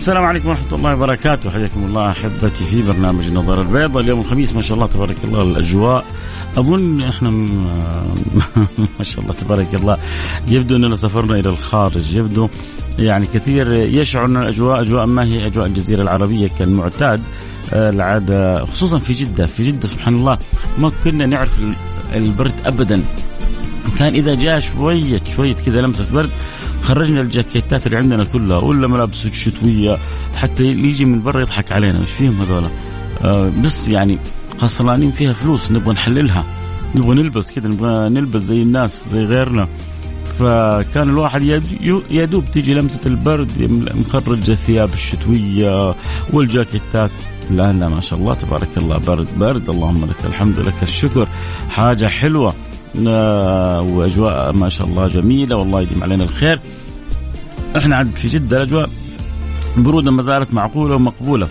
السلام عليكم ورحمة الله وبركاته. حياكم الله أحبتي في برنامج النظارة البيضاء اليوم الخميس ما شاء الله تبارك الله الأجواء. أظن إحنا ما شاء الله تبارك الله. يبدو أننا سافرنا إلى الخارج. يبدو يعني كثير يشعر أن الأجواء أجواء ما هي أجواء الجزيرة العربية كالمعتاد آه، العادة خصوصا في جدة. في جدة سبحان الله ما كنا نعرف البرد أبدا. كان إذا جاء شوية شوية كذا لمسة برد خرجنا الجاكيتات اللي عندنا كلها ولا ملابس الشتويه حتى يجي من برا يضحك علينا مش فيهم هذولا. آه بس يعني خسرانين فيها فلوس نبغى نحللها. نبغى نلبس كذا نبغى نلبس زي الناس زي غيرنا. فكان الواحد يا دوب تيجي لمسة البرد مخرج الثياب الشتوية والجاكيتات. الان لا ما شاء الله تبارك الله برد برد اللهم لك الحمد لك الشكر. حاجة حلوة. وأجواء ما شاء الله جميلة والله يديم علينا الخير. إحنا عاد في جدة الأجواء برودة ما زالت معقولة ومقبولة.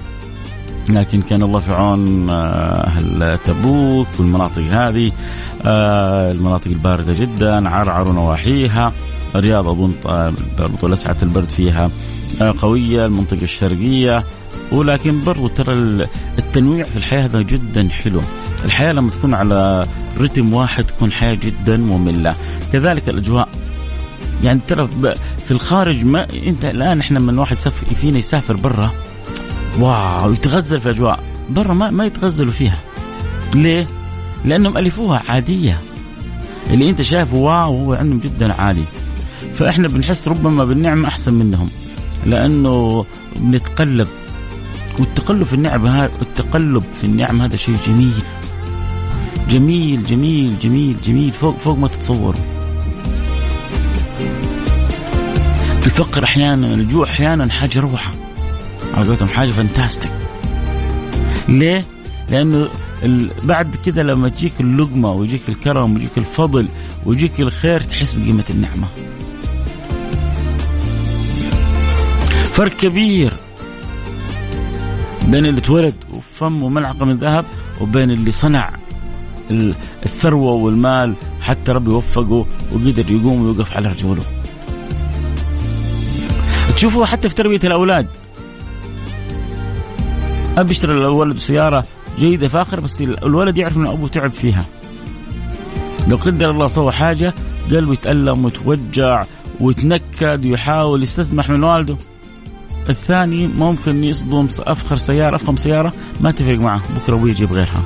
لكن كان الله في عون آه، أهل تبوك والمناطق هذه آه، المناطق الباردة جدا عرعر ونواحيها الرياض اظن برضو لسعه البرد فيها آه، قوية المنطقة الشرقية ولكن برضو ترى التنويع في الحياة هذا جدا حلو. الحياة لما تكون على رتم واحد تكون حياة جدا مملة. كذلك الأجواء. يعني ترى في الخارج ما أنت الآن إحنا من واحد فينا يسافر برا. واو يتغزل في اجواء برا ما ما يتغزلوا فيها. ليه؟ لأنهم ألفوها عادية. اللي أنت شايفه واو هو عندهم جدا عادي فإحنا بنحس ربما بالنعمة أحسن منهم. لأنه بنتقلب. والتقلب في النعمه هذا التقلب في النعم هذا شيء جميل. جميل جميل جميل جميل. فوق فوق ما تتصوروا الفقر أحيانا الجوع أحيانا حاجة روعه على قولتهم حاجة فانتاستيك ليه؟ لأنه بعد كذا لما تجيك اللقمة ويجيك الكرم ويجيك الفضل ويجيك الخير تحس بقيمة النعمة. فرق كبير. بين اللي اتولد وفمه ملعقه من ذهب وبين اللي صنع الثروة والمال حتى ربي وفقه وقدر يقوم ويوقف على رجوله. تشوفوا حتى في تربية الأولاد. اب يشتري للولد سيارة جيدة فاخره بس الولد يعرف ان أبوه تعب فيها. لو قدر الله سوى حاجة قلبه يتألم ويتوجع ويتنكد ويحاول يستسمح من والده. الثاني ممكن يصدم أفخر سيارة أفخم سيارة ما تفرق معه. بكرة أبوي يجيب غيرها.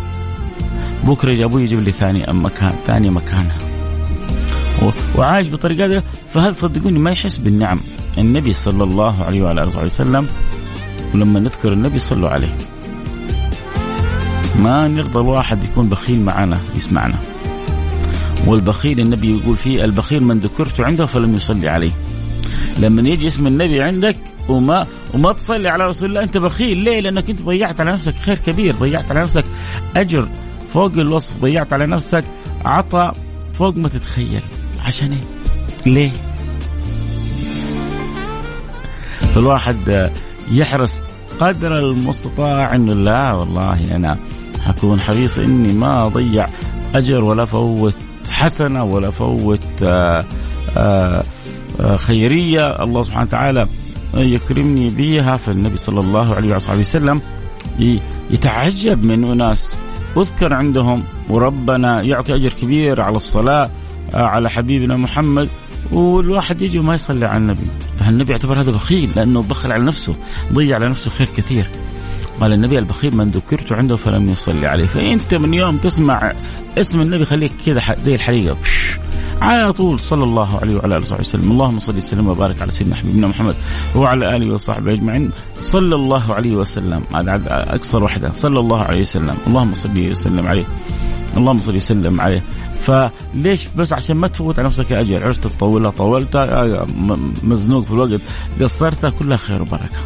بكرة أبوي يجيب لي ثاني مكان ثاني مكانها. وعايش بطريقة دي فهذا صدقوني ما يحس بالنعم. النبي صلى الله عليه وعلى آله وسلم ولما نذكر النبي صلوا عليه. ما نرضى الواحد يكون بخيل معنا يسمعنا. والبخيل النبي يقول فيه البخيل من ذكرت عنده فلم يصلي عليه. لما يجي اسم النبي عندك وما وما تصلي على رسول الله أنت بخيل ليه؟ لأنك أنت ضيعت على نفسك خير كبير، ضيعت على نفسك أجر فوق الوصف ضيعت على نفسك عطاء فوق ما تتخيل عشان إيه؟ ليه؟ فالواحد يحرص قدر المستطاع إنه لا والله أنا حكون حريص إني ما أضيع أجر ولا فوت حسنة ولا فوت آآ آآ خيرية الله سبحانه وتعالى يكرمني بها فالنبي صلى الله عليه وصحبه وسلم يتعجب من أناس. أذكر عندهم وربنا يعطي أجر كبير على الصلاة آه، على حبيبنا محمد والواحد يجي وما يصلي على النبي. فالنبي يعتبر هذا بخيل لأنه بخل على نفسه ضيع على نفسه خير كثير. قال النبي البخيل من ذكرت عنده فلم يصلي عليه. فأنت من يوم تسمع اسم النبي خليك كذا زي الحريقة. على طول. صلى الله عليه وعلى آله وصحبه وسلم. اللهم صل وسلم وبارك على سيدنا حبيبنا محمد وعلى آله وصحبه أجمعين. صلى الله عليه وسلم. هذا أكثر وحده. صلى الله عليه وسلم. اللهم صل وسلم عليه. اللهم صل وسلم عليه. فليش بس عشان ما تفوت على نفسك أجل؟ عرفت تطولها طولتها مزنوق في الوقت. قصرتها كلها خير وبركة.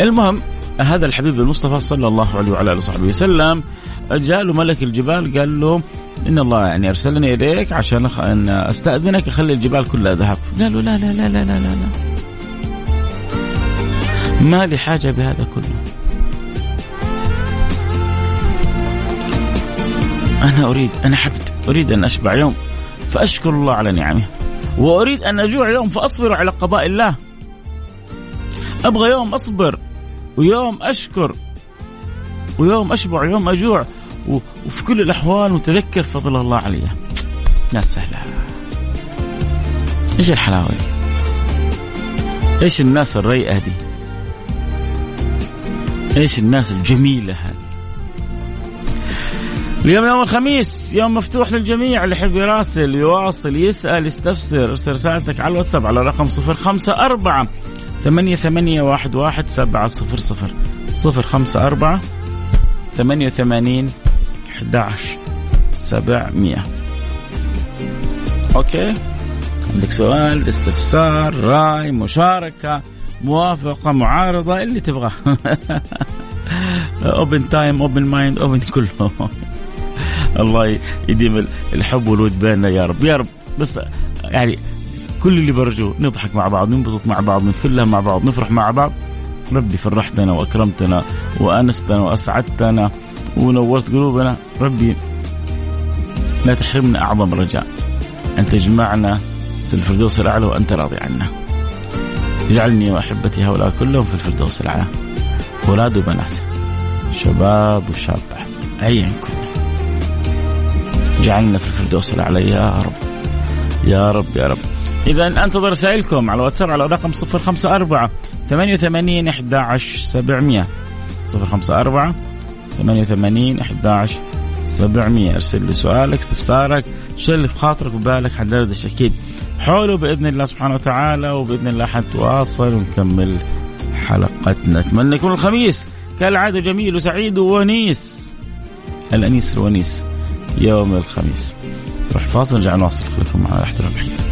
المهم هذا الحبيب المصطفى صلى الله عليه وعلى آله وصحبه وسلم جاء له ملك الجبال قال له إن الله يعني أرسلني إليك عشان أن أستأذنك أخلي الجبال كلها ذهب. قال له لا لا لا لا لا لا, لا. ما لي حاجة بهذا كله. أنا أريد أنا حبت أريد أن أشبع يوم فأشكر الله على نعمه وأريد أن أجوع يوم فأصبر على قضاء الله. أبغى يوم أصبر ويوم أشكر ويوم اشبع ويوم أجوع وفي كل الأحوال متذكر فضل الله علي يا سهلة إيش الحلاوة دي؟ إيش الناس الريئة دي؟ إيش الناس الجميلة هذه؟ اليوم يوم الخميس يوم مفتوح للجميع اللي يحب يراسل يواصل يسأل يستفسر ارسل رسالتك على الواتساب على رقم صفر خمسة أربعة ثمانية ثمانية واحد واحد سبعة صفر صفر صفر خمسة أربعة ثمانية وثمانين أحد سبعمية. أوكي؟ عندك سؤال استفسار رأي مشاركة موافقة معارضة اللي تبغاه open time open mind open كله. الله يديم الحب والود بيننا يا رب. يا رب بس يعني كل اللي برجوه نضحك مع بعض ننبسط مع بعض نفلها مع بعض نفرح مع بعض. ربي فرحتنا وأكرمتنا وأنستنا وأسعدتنا ونورت قلوبنا ربي لا تحرمنا أعظم رجاء أن تجمعنا في الفردوس الأعلى وانت راضي عنا. اجعلني وأحبتي هؤلاء كلهم في الفردوس الأعلى. أولاد وبنات شباب وشابات أيا كنا. جعلنا في الفردوس الأعلى يا رب. يا رب يا رب. إذا أنتظر رسائلكم على واتساب على رقم 054 88 11 700 054 88 11 700 أرسل لي سؤالك استفسارك شو اللي في خاطرك وبالك حندردش أكيد حوله بإذن الله سبحانه وتعالى وبإذن الله حنتواصل ونكمل حلقتنا. أتمنى يكون الخميس كالعادة جميل وسعيد وونيس الأنيس الونيس يوم الخميس. نروح فاصل نرجع نواصل. خليكم معنا احترام الحين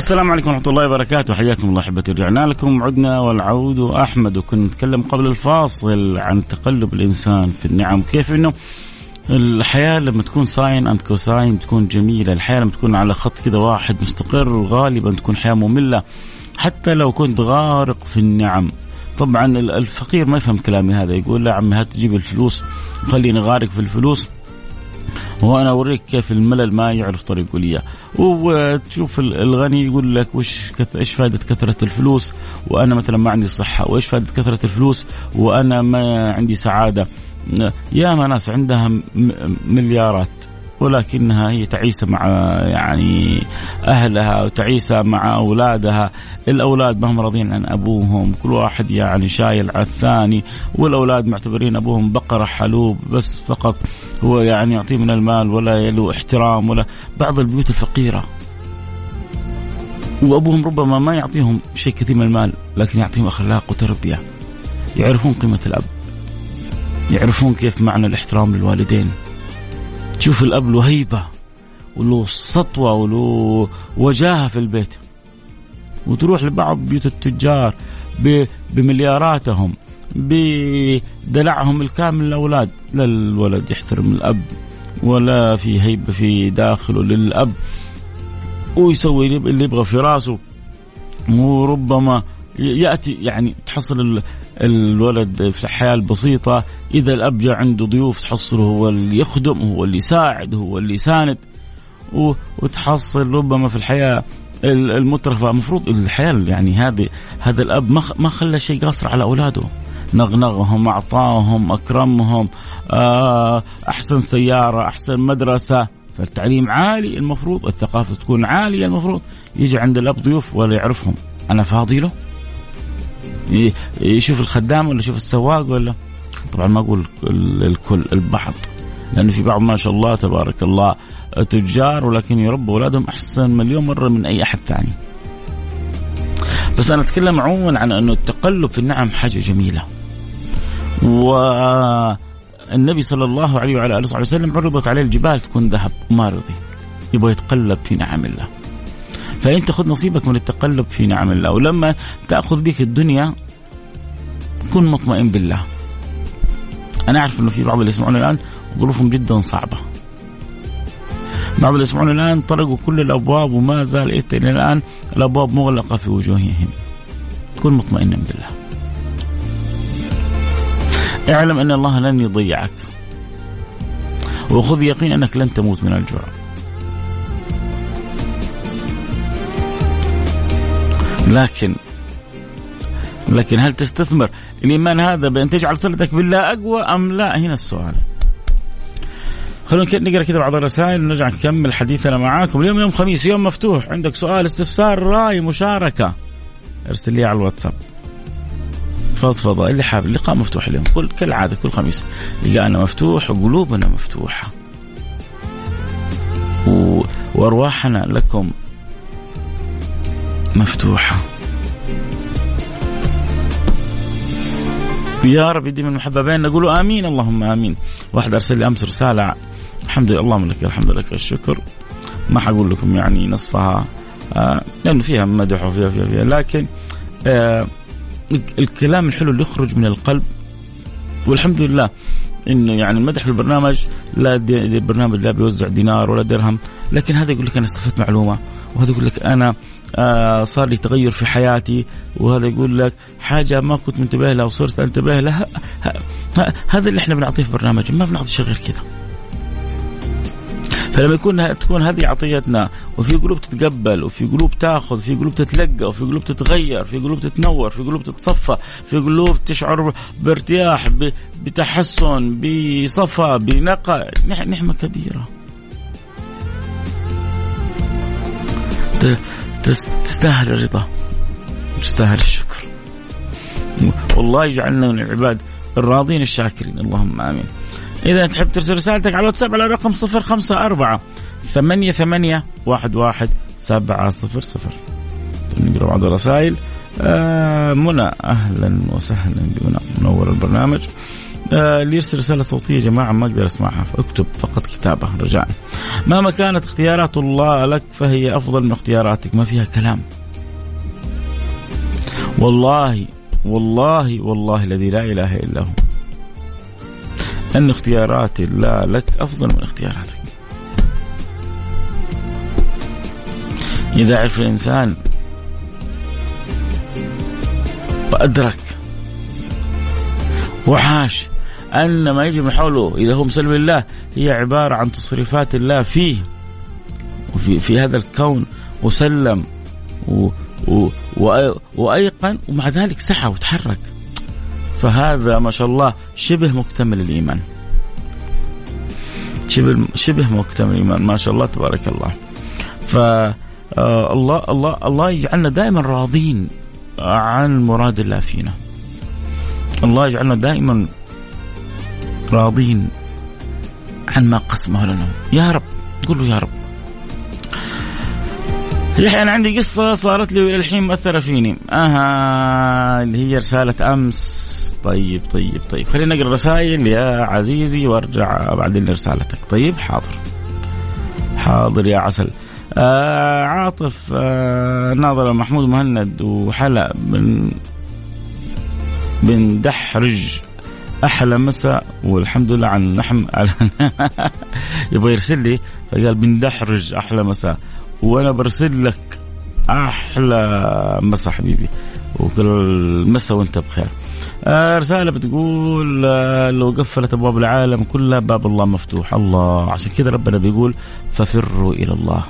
السلام عليكم ورحمة الله وبركاته. حياكم الله أحبتي رجعنا لكم عدنا والعود أحمد وكنا نتكلم قبل الفاصل عن تقلب الإنسان في النعم كيف أنه الحياة لما تكون sine and cosine تكون جميلة. الحياة لما تكون على خط كذا واحد مستقر غالبا تكون حياة مملة حتى لو كنت غارق في النعم. طبعا الفقير ما يفهم كلامي هذا يقول لا عمي هات تجيب الفلوس خليني غارق في الفلوس. وأنا أوريك كيف الملل ما يعرف طريقه لي وتشوف الغني يقول لك وش إيش فائده كثرة الفلوس؟ وأنا مثلا ما عندي صحة وإيش فائده كثرة الفلوس؟ وأنا ما عندي سعادة. ياما ناس عندها مليارات. ولكنها هي تعيسة مع يعني أهلها وتعيسة مع أولادها. الأولاد ما هم راضيين عن أبوهم. كل واحد يعني شايل على الثاني. والأولاد معتبرين أبوهم بقرة حلوب بس فقط. هو يعني يعطيه من المال ولا له احترام ولا. بعض البيوت الفقيرة. وأبوهم ربما ما يعطيهم شيء كثير من المال لكن يعطيهم أخلاق وتربية. يعرفون قيمة الأب. يعرفون كيف معنى الاحترام للوالدين. تشوف الأب له هيبة وله سطوة وله وجاهة في البيت. وتروح لبعض بيوت التجار بملياراتهم بدلعهم الكامل للاولاد لا الولد يحترم الأب ولا في هيبة في داخله للأب. ويسوي اللي يبغى في راسه. وربما يأتي يعني تحصل الولد في الحياة البسيطة إذا الأب جاء عنده ضيوف تحصله هو اللي يخدم هو اللي يساعد هو اللي يساند وتحصل ربما في الحياة المترفة. المفروض الحياة يعني هذه هذا الأب ما خلى شيء قاصر على أولاده. نغنغهم أعطاهم أكرمهم آه، أحسن سيارة أحسن مدرسة. فالتعليم عالي المفروض الثقافة تكون عالية المفروض يجي عند الأب ضيوف ولا يعرفهم. أنا فاضي له؟ يشوف الخدام ولا يشوف السواق ولا طبعا ما أقول الكل البعض لأنه في بعض ما شاء الله تبارك الله تجار ولكن يربوا أولادهم أحسن مليون مرة من أي أحد ثاني. بس أنا أتكلم عموما عن أنه التقلب في النعم حاجة جميلة. والنبي صلى الله عليه وعلى آله وصحبه وسلم عرضت عليه الجبال تكون ذهب وما رضي. يبغى يتقلب في نعم الله. فانت خذ نصيبك من التقلب في نعم الله ولما تأخذ بك الدنيا كن مطمئن بالله. أنا أعرف إنه في بعض اللي يسمعون الآن ظروفهم جدا صعبة. بعض اللي يسمعون الآن طرقوا كل الأبواب وما زال إلى الآن الأبواب مغلقة في وجوههم. كن مطمئنا بالله. اعلم أن الله لن يضيعك. وخذ يقين أنك لن تموت من الجوع. لكن لكن هل تستثمر الايمان هذا بأن تجعل صلتك بالله أقوى أم لا؟ هنا السؤال. خلونا نقرأ كذا بعض الرسائل ونرجع نكمل حديثنا معاكم. اليوم يوم خميس يوم مفتوح. عندك سؤال استفسار رأي مشاركة. ارسل لي على الواتساب. فضفضة اللي حاب اللقاء مفتوح اليوم. كل كالعادة كل خميس. لقاءنا مفتوح وقلوبنا مفتوحة. و... وأرواحنا لكم مفتوحة. يا رب يديم المحبة بيننا نقول آمين. اللهم آمين. واحد أرسل لي أمس رسالة. الحمد لله. اللهم لك الحمد لك الشكر. ما حقول لكم يعني نصها. آه لأنه فيها مدح وفيها فيها, فيها. لكن آه الكلام الحلو اللي يخرج من القلب. والحمد لله إنه يعني المدح في البرنامج لا البرنامج لا بيوزع دينار ولا درهم. لكن هذا يقول لك أنا استفدت معلومة. وهذا يقول لك أنا آه صار لي تغير في حياتي وهذا يقول لك حاجة ما كنت منتبه لها وصرت أنتبه لها. هذا اللي إحنا بنعطيه في برنامج ما بنعطي شيء غير كذا. فلما يكون تكون هذه عطيتنا وفي قلوب تتقبل وفي قلوب تاخذ في قلوب تتلقى وفي قلوب تتغير في قلوب تتنور في قلوب تتصفى في قلوب تشعر بارتياح بتحسن بصفى بنقاء نعمه كبيرة. تستاهل الرضا. تستاهل الشكر. والله يجعلنا من العباد الراضين الشاكرين. اللهم آمين. إذا تحب ترسل رسالتك على الواتساب على رقم صفر خمسة أربعة ثمانية ثمانية واحد واحد سبعة صفر صفر. نقرأ بعض الرسائل. آه منى أهلا وسهلا بمنى. منور البرنامج. آه اللي يرسل رسالة صوتية يا جماعة؟ ما أقدر أسمعها. فاكتب فقط كتابة. رجاء مهما كانت اختيارات الله لك فهي أفضل من اختياراتك. ما فيها كلام. والله والله والله الذي لا إله إلا هو. أن اختيارات الله لك أفضل من اختياراتك. إذا عرف الإنسان وأدرك وحاش أن ما يجي من حوله إذا هو مسلم لله هي عبارة عن تصريفات الله فيه. وفي في هذا الكون وسلم و و وأيقن ومع ذلك سعى وتحرك. فهذا ما شاء الله شبه مكتمل الإيمان. شبه شبه مكتمل الإيمان ما شاء الله تبارك الله. ف آه، الله الله الله يجعلنا دائما راضين عن مراد الله فينا. الله يجعلنا دائما راضين عن ما قسمه لنا. يا رب قول له يا رب. يحيى أنا عندي قصة صارت لي والى الحين مأثره فيني. أها اللي هي رسالة أمس. طيب طيب طيب. خلينا نقرأ رسائل يا عزيزي وأرجع بعدين لرسالتك. طيب حاضر. حاضر يا عسل. آه عاطف آه ناظر محمود مهند وحلا بن بندحرج أحلى مساء والحمد لله عن لحم يبغى يرسل لي؟ فقال بندحرج أحلى مساء. وأنا برسل لك أحلى مساء حبيبي. وكل مساء وأنت بخير. آه رسالة بتقول آه لو قفلت أبواب العالم كلها باب الله مفتوح. الله عشان كذا ربنا بيقول ففروا إلى الله.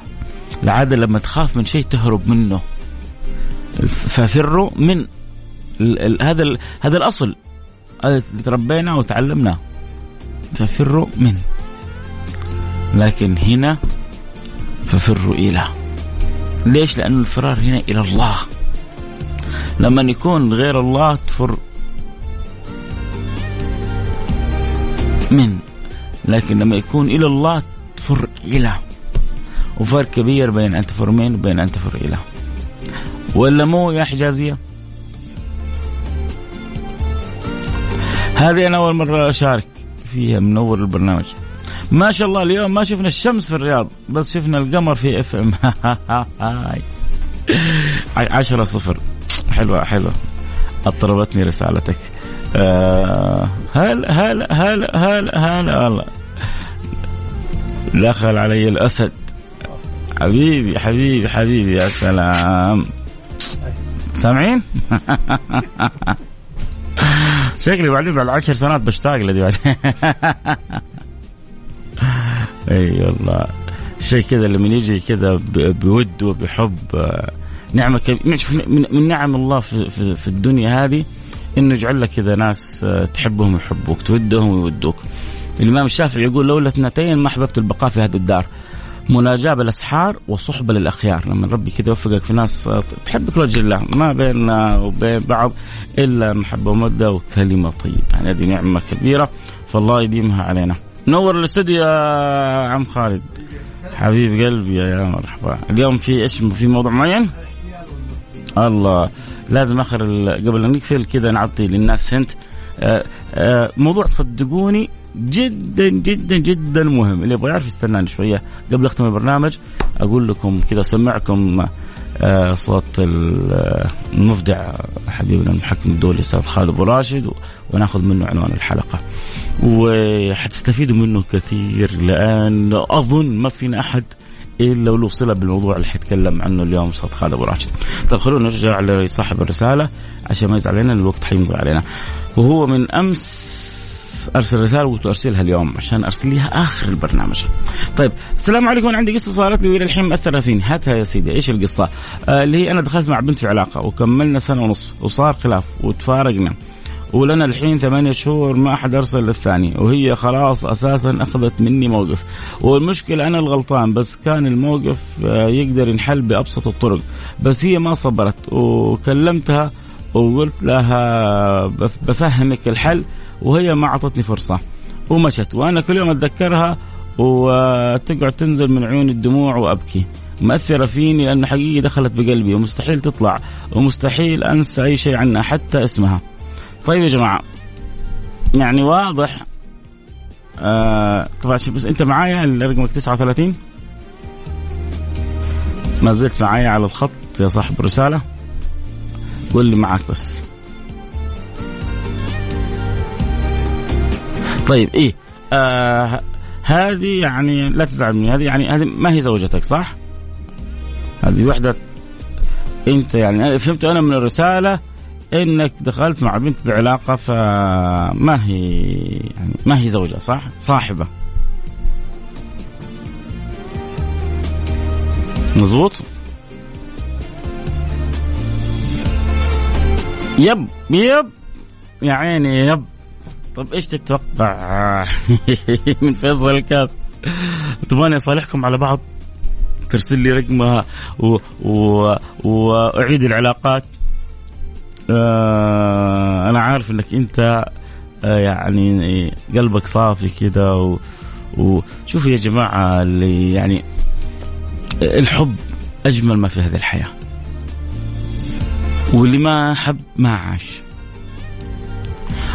العادة لما تخاف من شيء تهرب منه. ففروا من هذا هذا الأصل. هذا تربينا وتعلمناه ففروا من. لكن هنا ففروا إلى. ليش؟ لأن الفرار هنا إلى الله. لما يكون غير الله تفر من. لكن لما يكون إلى الله تفر إلى. وفرق كبير بين أن تفر من وبين أن تفر إلى. ولا مو يا حجازية؟ هذه أنا أول مرة أشارك فيها منور البرنامج. ما شاء الله اليوم ما شفنا الشمس في الرياض بس شفنا القمر في اف ام عشرة صفر. حلوة حلوة. اضطربتني رسالتك. آه هلا هلا هلا هلا هلا والله دخل علي الأسد. حبيبي حبيبي حبيبي يا سلام. سامعين؟ شكلي بعدين بعد عشر سنوات بشتاق لدي بعدين أي والله. شيء كذا لما يجي كذا بود وبحب آه، نعمة كبيرة من, نعم الله في, في, في الدنيا هذه إنه يجعل لك كذا ناس آه، تحبهم ويحبوك تودهم ويودوك. الإمام الشافعي يقول لولا اثنتين ما أحببت البقاء في هذه الدار. مناجاة بالأسحار وصحبة للأخيار. لما ربي كذا يوفقك في ناس آه، تحبك لوجه الله. ما بيننا وبين بعض إلا محبة ومودة وكلمة طيبة. يعني هذه نعمة كبيرة فالله يديمها علينا. نور الاستوديو يا عم خالد. حبيب قلبي يا مرحبا. اليوم في إيش؟ في موضوع معين؟ الله. لازم آخر قبل أن نقفل كذا نعطي للناس هنت. آه، آه، موضوع صدقوني جدا جدا جدا مهم اللي يبغى يعرف يستناني شوية قبل أختم البرنامج أقول لكم كذا أسمعكم آه، صوت المبدع حبيبنا المحكم الدولي الأستاذ خالد أبو راشد وناخذ منه عنوان الحلقة وحتستفيدوا منه كثير لأن أظن ما فينا أحد إلا ولو صلة بالموضوع اللي حيتكلم عنه اليوم أستاذ خالد أبو راشد. طيب خلونا نرجع لصاحب الرسالة عشان ما يزعل علينا الوقت حيمضي علينا. وهو من أمس أرسل رسالة وقلت أرسلها اليوم عشان ارسليها آخر البرنامج. طيب السلام عليكم أنا عندي قصة صارت لي وإلى الحين مأثرة فيني هاتها يا سيدي إيش القصة؟ آه اللي هي أنا دخلت مع بنت في علاقة وكملنا سنة ونص وصار خلاف وتفارقنا. ولنا الحين ثمانية شهور ما أحد أرسل للثاني وهي خلاص أساسا أخذت مني موقف والمشكلة أنا الغلطان بس كان الموقف آه، يقدر ينحل بأبسط الطرق بس هي ما صبرت وكلمتها وقلت لها بفهمك الحل وهي ما أعطتني فرصة. ومشت. وأنا كل يوم أتذكرها وتقعد تنزل من عيوني الدموع وأبكي. مأثرة فيني لأنه حقيقي دخلت بقلبي ومستحيل تطلع ومستحيل أنسى أي شيء عنها حتى اسمها. طيب يا جماعة يعني واضح آه طبعا بس أنت معايا رقمك 39 ما زلت معايا على الخط يا صاحب الرسالة. قول لي معك بس. طيب إيه آه هذه يعني لا تزعل مني هذه يعني هذه ما هي زوجتك صح؟ هذه وحدة أنت يعني فهمت أنا من الرسالة إنك دخلت مع بنت بعلاقة فما هي يعني ما هي زوجة صح؟ صاحبة مزبوط يب يب يا عيني يب طب إيش تتوقع؟ من فيصل الكاف. تبغاني أصالحكم على بعض؟ ترسل لي رقمها و... و... وأعيد العلاقات. آه أنا عارف إنك أنت آه يعني قلبك صافي كذا و... وشوفوا يا جماعة اللي يعني الحب أجمل ما في هذه الحياة. واللي ما حب ما عاش.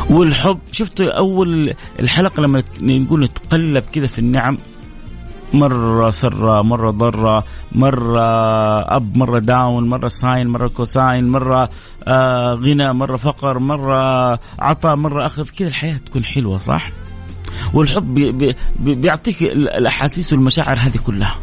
والحب شفت أول الحلقة لما نقول نتقلب كذا في النعم؟ مرة سرة مرة ضرة مرة up مرة down مرة sine مرة cosine مرة آه غنى مرة فقر مرة عطاء مرة أخذ. كذا الحياة تكون حلوة صح؟ والحب بي بي بيعطيك الأحاسيس والمشاعر هذه كلها.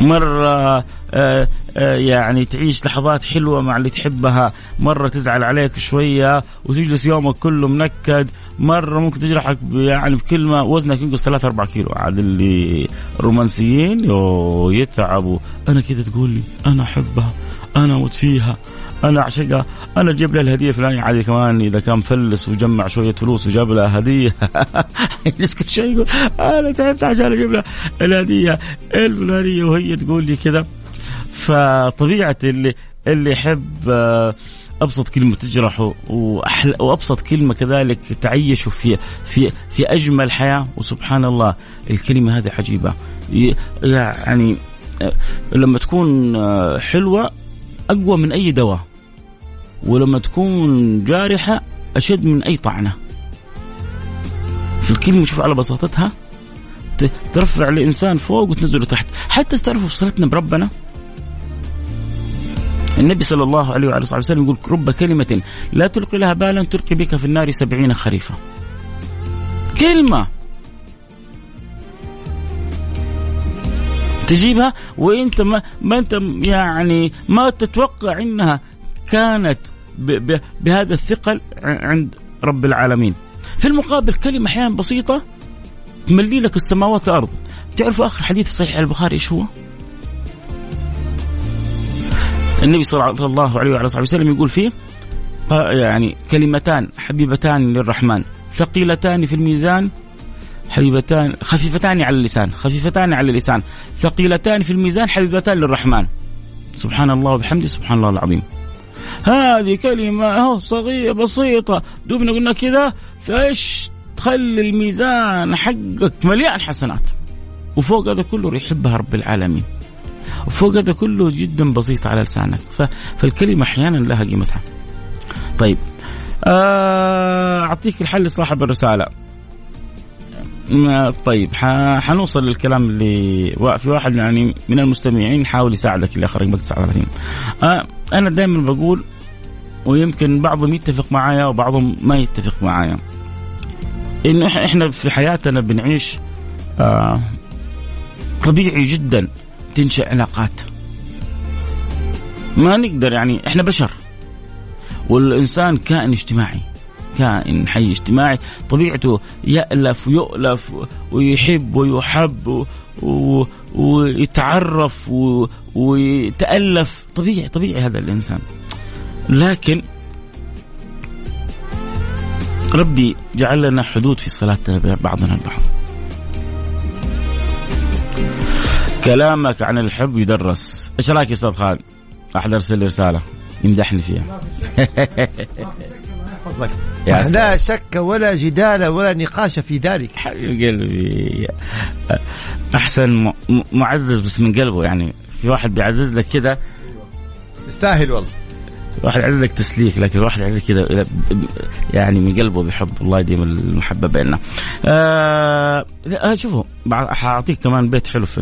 مرة آه، آه، يعني تعيش لحظات حلوة مع اللي تحبها. مرة تزعل عليك شوية وتجلس يومك كله منكد. مرة ممكن تجرحك يعني بكلمة وزنك ينقص 3 4 كيلو. عاد اللي رومانسيين يتعبوا. أنا كذا تقول لي أنا أحبها أنا أموت فيها. أنا اعشقها أنا أجيب لها الهدية الفلانيه عادي كمان إذا كان مفلس وجمع شوية فلوس وجاب لها هدية. يجلس كل شيء يقول أنا تعبت عشان أجيب لها الهدية الفلانية. وهي تقول لي كذا. فطبيعة اللي اللي يحب آه، أبسط كلمة تجرحه وأحل وأبسط كلمة كذلك تعيشه في في في أجمل حياة. وسبحان الله الكلمة هذه عجيبة. يعني آه، لما تكون آه، حلوة أقوى من أي دواء. ولما تكون جارحة أشد من أي طعنة. في الكلمة شوف على بساطتها ترفع الإنسان فوق وتنزله تحت حتى تعرفوا صلتنا بربنا؟ النبي صلى الله عليه وعلى اله وسلم يقول رب كلمة لا تلقي لها بالا تلقي بك في النار سبعين خريفا كلمة. تجيبها وإنت ما, ما أنت يعني ما تتوقع إنها كانت بهذا الثقل عند رب العالمين. في المقابل كلمة أحيانا بسيطة تملي لك السماوات والأرض. تعرفوا آخر حديث صحيح البخاري إيش هو؟ النبي صلى الله عليه وعلى اله وسلم يقول فيه يعني كلمتان حبيبتان للرحمن. ثقيلتان في الميزان حبيبتان خفيفتان على اللسان خفيفتان على اللسان. ثقيلتان في الميزان حبيبتان للرحمن. سبحان الله وبحمده سبحان الله العظيم. هذه كلمة صغيرة بسيطة. دوبنا قلنا كذا فايش تخلي الميزان حقك مليان حسنات. وفوق هذا كله يحبها رب العالمين. وفوق هذا كله جدا بسيط على لسانك. فالكلمة أحيانا لها قيمتها. طيب. آه، أعطيك الحل لصاحب الرسالة. طيب حنوصل للكلام اللي في واحد يعني من المستمعين. حاول يساعدك اللي اخرج رقم 39 آه أنا دائما بقول ويمكن بعضهم يتفق معايا وبعضهم ما يتفق معايا. انه إحنا في حياتنا بنعيش آه طبيعي جدا تنشأ علاقات. ما نقدر يعني إحنا بشر. والإنسان كائن اجتماعي كائن حي اجتماعي. طبيعته يألف ويؤلف ويحب ويحب ويتعرف ويتألف. طبيعي طبيعي هذا الإنسان. لكن ربي جعل لنا حدود في صلاتنا بعضنا البعض. كلامك عن الحب يدرس. إيش رأيك يا أستاذ خالد احد ارسل لي رسالة يمدحني فيها. فضلك لا شك ولا جدال ولا نقاش في ذلك. حبيب قلبي. أحسن معزز بس من قلبه يعني. في واحد بيعزز لك كذا يستاهل والله. واحد يعزز لك تسليك لكن الواحد يعزز كذا يعني من قلبه بيحب الله يديم المحبة بيننا. آه, آه، شوفوا حأعطيك كمان بيت حلو في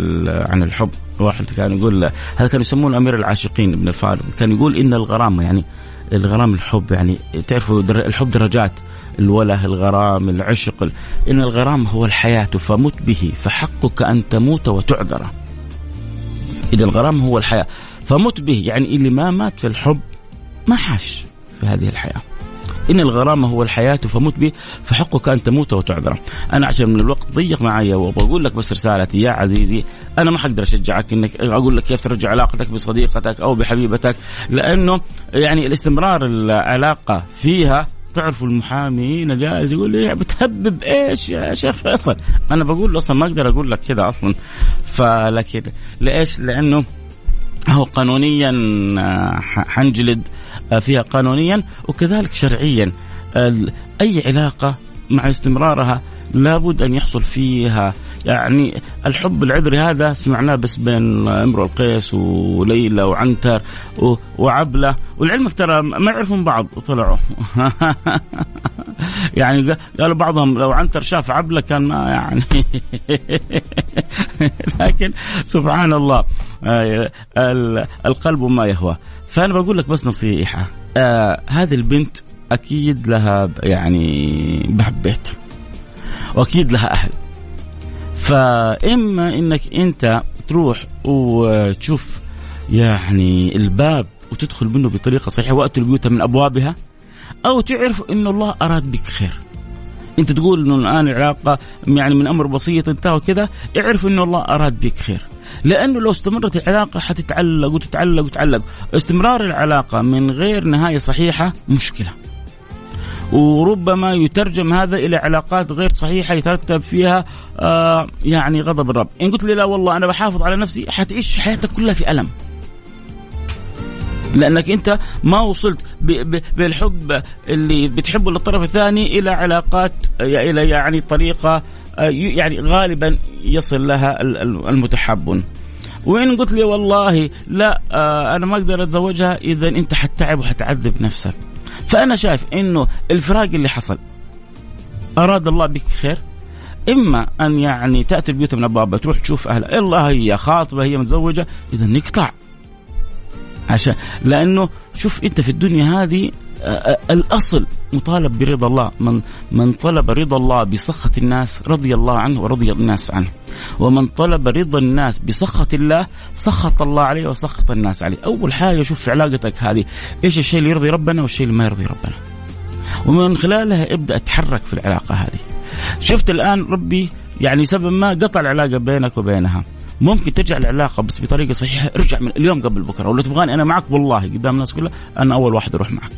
عن الحب. واحد كان يقول هذا كانوا يسمونه أمير العاشقين ابن الفارض كان يقول إن الغرام يعني الغرام الحب يعني تعرفوا الحب درجات الوله الغرام العشق إن الغرام هو الحياة فمت به فحقك أن تموت وتعذر. إن الغرام هو الحياة فمت به يعني اللي ما مات في الحب ما حاش في هذه الحياة. إن الغرام هو الحياة فمت به فحقك أن تموت وتعذر أنا عشان من الوقت ضيق معي وبقول لك بس رسالتي يا عزيزي أنا ما حقدر أشجعك إنك أقول لك كيف ترجع علاقتك بصديقتك أو بحبيبتك لأنه يعني الاستمرار العلاقة فيها تعرفوا المحامي جالس يقول لي بتهبب إيش يا شيخ فيصل؟ أنا بقول له أصلا ما أقدر أقول لك كذا أصلا. فلكن ليش لأنه هو قانونيا آه، حنجلد فيها قانونيا وكذلك شرعيا. أي علاقة مع استمرارها لابد أن يحصل فيها يعني الحب العذري هذا سمعناه بس بين امرؤ القيس وليلى وعنتر وعبلة. ولعلمك ترى ما يعرفون بعض وطلعوا يعني قالوا بعضهم لو عنتر شاف عبلة كان ما يعني لكن سبحان الله آه، القلب ما يهوى. فأنا بقول لك بس نصيحة آه هذه البنت أكيد لها يعني بحب بيت وأكيد لها أهل. فإما إنك أنت تروح وتشوف يعني الباب وتدخل منه بطريقة صحيحة وأتوا البيوت من أبوابها أو تعرف انه الله أراد بك خير. أنت تقول إنه الآن العلاقة يعني من أمر بسيط انتهى وكذا اعرف انه الله أراد بك خير. لأنه لو استمرت العلاقة حتتعلق وتتعلق وتتعلق. استمرار العلاقة من غير نهاية صحيحة مشكلة. وربما يترجم هذا إلى علاقات غير صحيحة يترتب فيها آه يعني غضب الرب، إن قلت لي لا والله أنا بحافظ على نفسي حتعيش حياتك كلها في ألم. لأنك أنت ما وصلت بالحب اللي بتحبه للطرف الثاني إلى علاقات إلى يعني طريقة آه، يعني غالبا يصل لها المتحابون. وإن قلت لي والله لا آه، أنا ما أقدر أتزوجها اذا أنت حتتعب وحتعذب نفسك. فأنا شايف إنه الفراق اللي حصل أراد الله بك خير؟ إما أن يعني تأتي البيوت من ابوابها تروح تشوف أهلها الله هي خاطبة هي متزوجة إذا نقطع. عشان لأنه شوف أنت في الدنيا هذه الأصل مطالب برضا الله من من طلب رضا الله بسخط الناس رضي الله عنه ورضي الناس عنه. ومن طلب رضا الناس بسخط الله سخط الله عليه وسخط الناس عليه. أول حاجة شوف في علاقتك هذه إيش الشيء اللي يرضي ربنا والشيء اللي ما يرضي ربنا. ومن خلالها ابدأ اتحرك في العلاقة هذه. شفت الآن ربي يعني سبب ما قطع العلاقة بينك وبينها. ممكن ترجع العلاقة بس بطريقة صحيحة ارجع من اليوم قبل بكرة. ولو تبغاني أنا معك والله قدام الناس كلها أنا أول واحد أروح معك.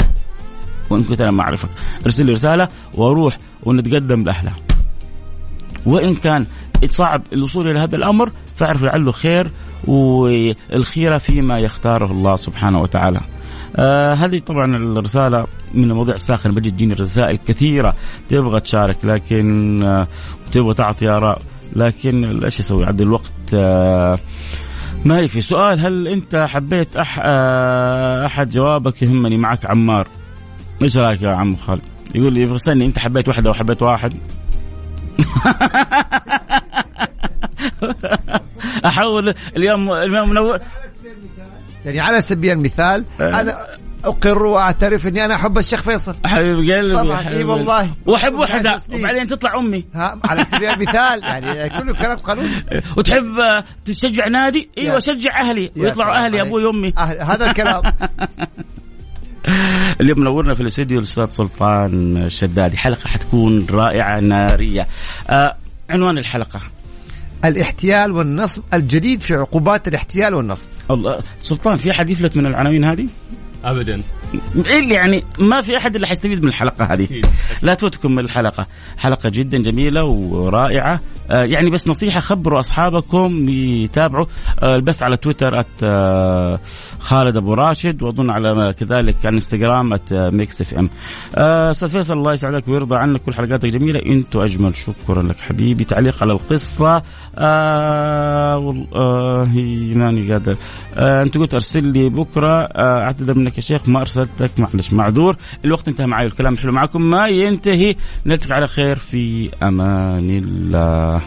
وان كنت أنا ما اعرفك ارسل لي رسالة وأروح ونتقدم لأهلها. وإن كان صعب الوصول إلى هذا الأمر فاعرف لعله خير والخيره فيما يختاره الله سبحانه وتعالى. آه هذه طبعا الرسالة من المواضيع الساخنة. بجي تجيني رسائل كثيرة. تبغى تشارك لكن آه تبغى تعطي آراء لكن إيش يسوي عاد الوقت آه ما يكفي. سؤال هل أنت حبيت أح آه أحد جوابك؟ يهمني معك عمار. إيش رايك يا عم خالد؟ يقول لي يفصلني أنت حبيت واحدة وحبيت واحد. احول اليوم اليوم منور يعني على سبيل المثال آه. أنا أقر وأعترف إني أنا أحب الشيخ فيصل. حبيب قلبي طبعا إي والله. وأحب وحدة وبعدين تطلع أمي. ها على سبيل المثال يعني كله كلام قانون وتحب تشجع نادي؟ إيوه شجع أهلي ويطلعوا أهلي أبوي وأمي. هذا الكلام. اليوم منورنا في الاستديو الأستاذ سلطان الشدادي حلقة حتكون رائعة نارية. آه عنوان الحلقة. الاحتيال والنصب الجديد في عقوبات الاحتيال والنصب. الله سلطان في أحد يفلت من العناوين هذه؟ ابدا. إيه يعني ما في أحد اللي حيستفيد من الحلقة هذه. لا تفوتكم من الحلقة. حلقة جدا جميلة ورائعة. آه يعني بس نصيحة خبروا أصحابكم يتابعوا آه البث على تويتر at آه خالد أبو راشد وأظن على كذلك على إنستغرام at Mix FM. أستاذ فيصل الله يسعدك ويرضى عنك كل حلقاتك جميلة. أنتم أجمل شكرا لك حبيبي. تعليق على القصة. آه والله ماني قادر. آه أنت قلت أرسل لي بكرة. آه أعتذر منك يا شيخ ما أرسلتك معلش معذور. الوقت انتهى معي الكلام حلو معكم. ما ينتهي. نلتقي على خير في أمان الله.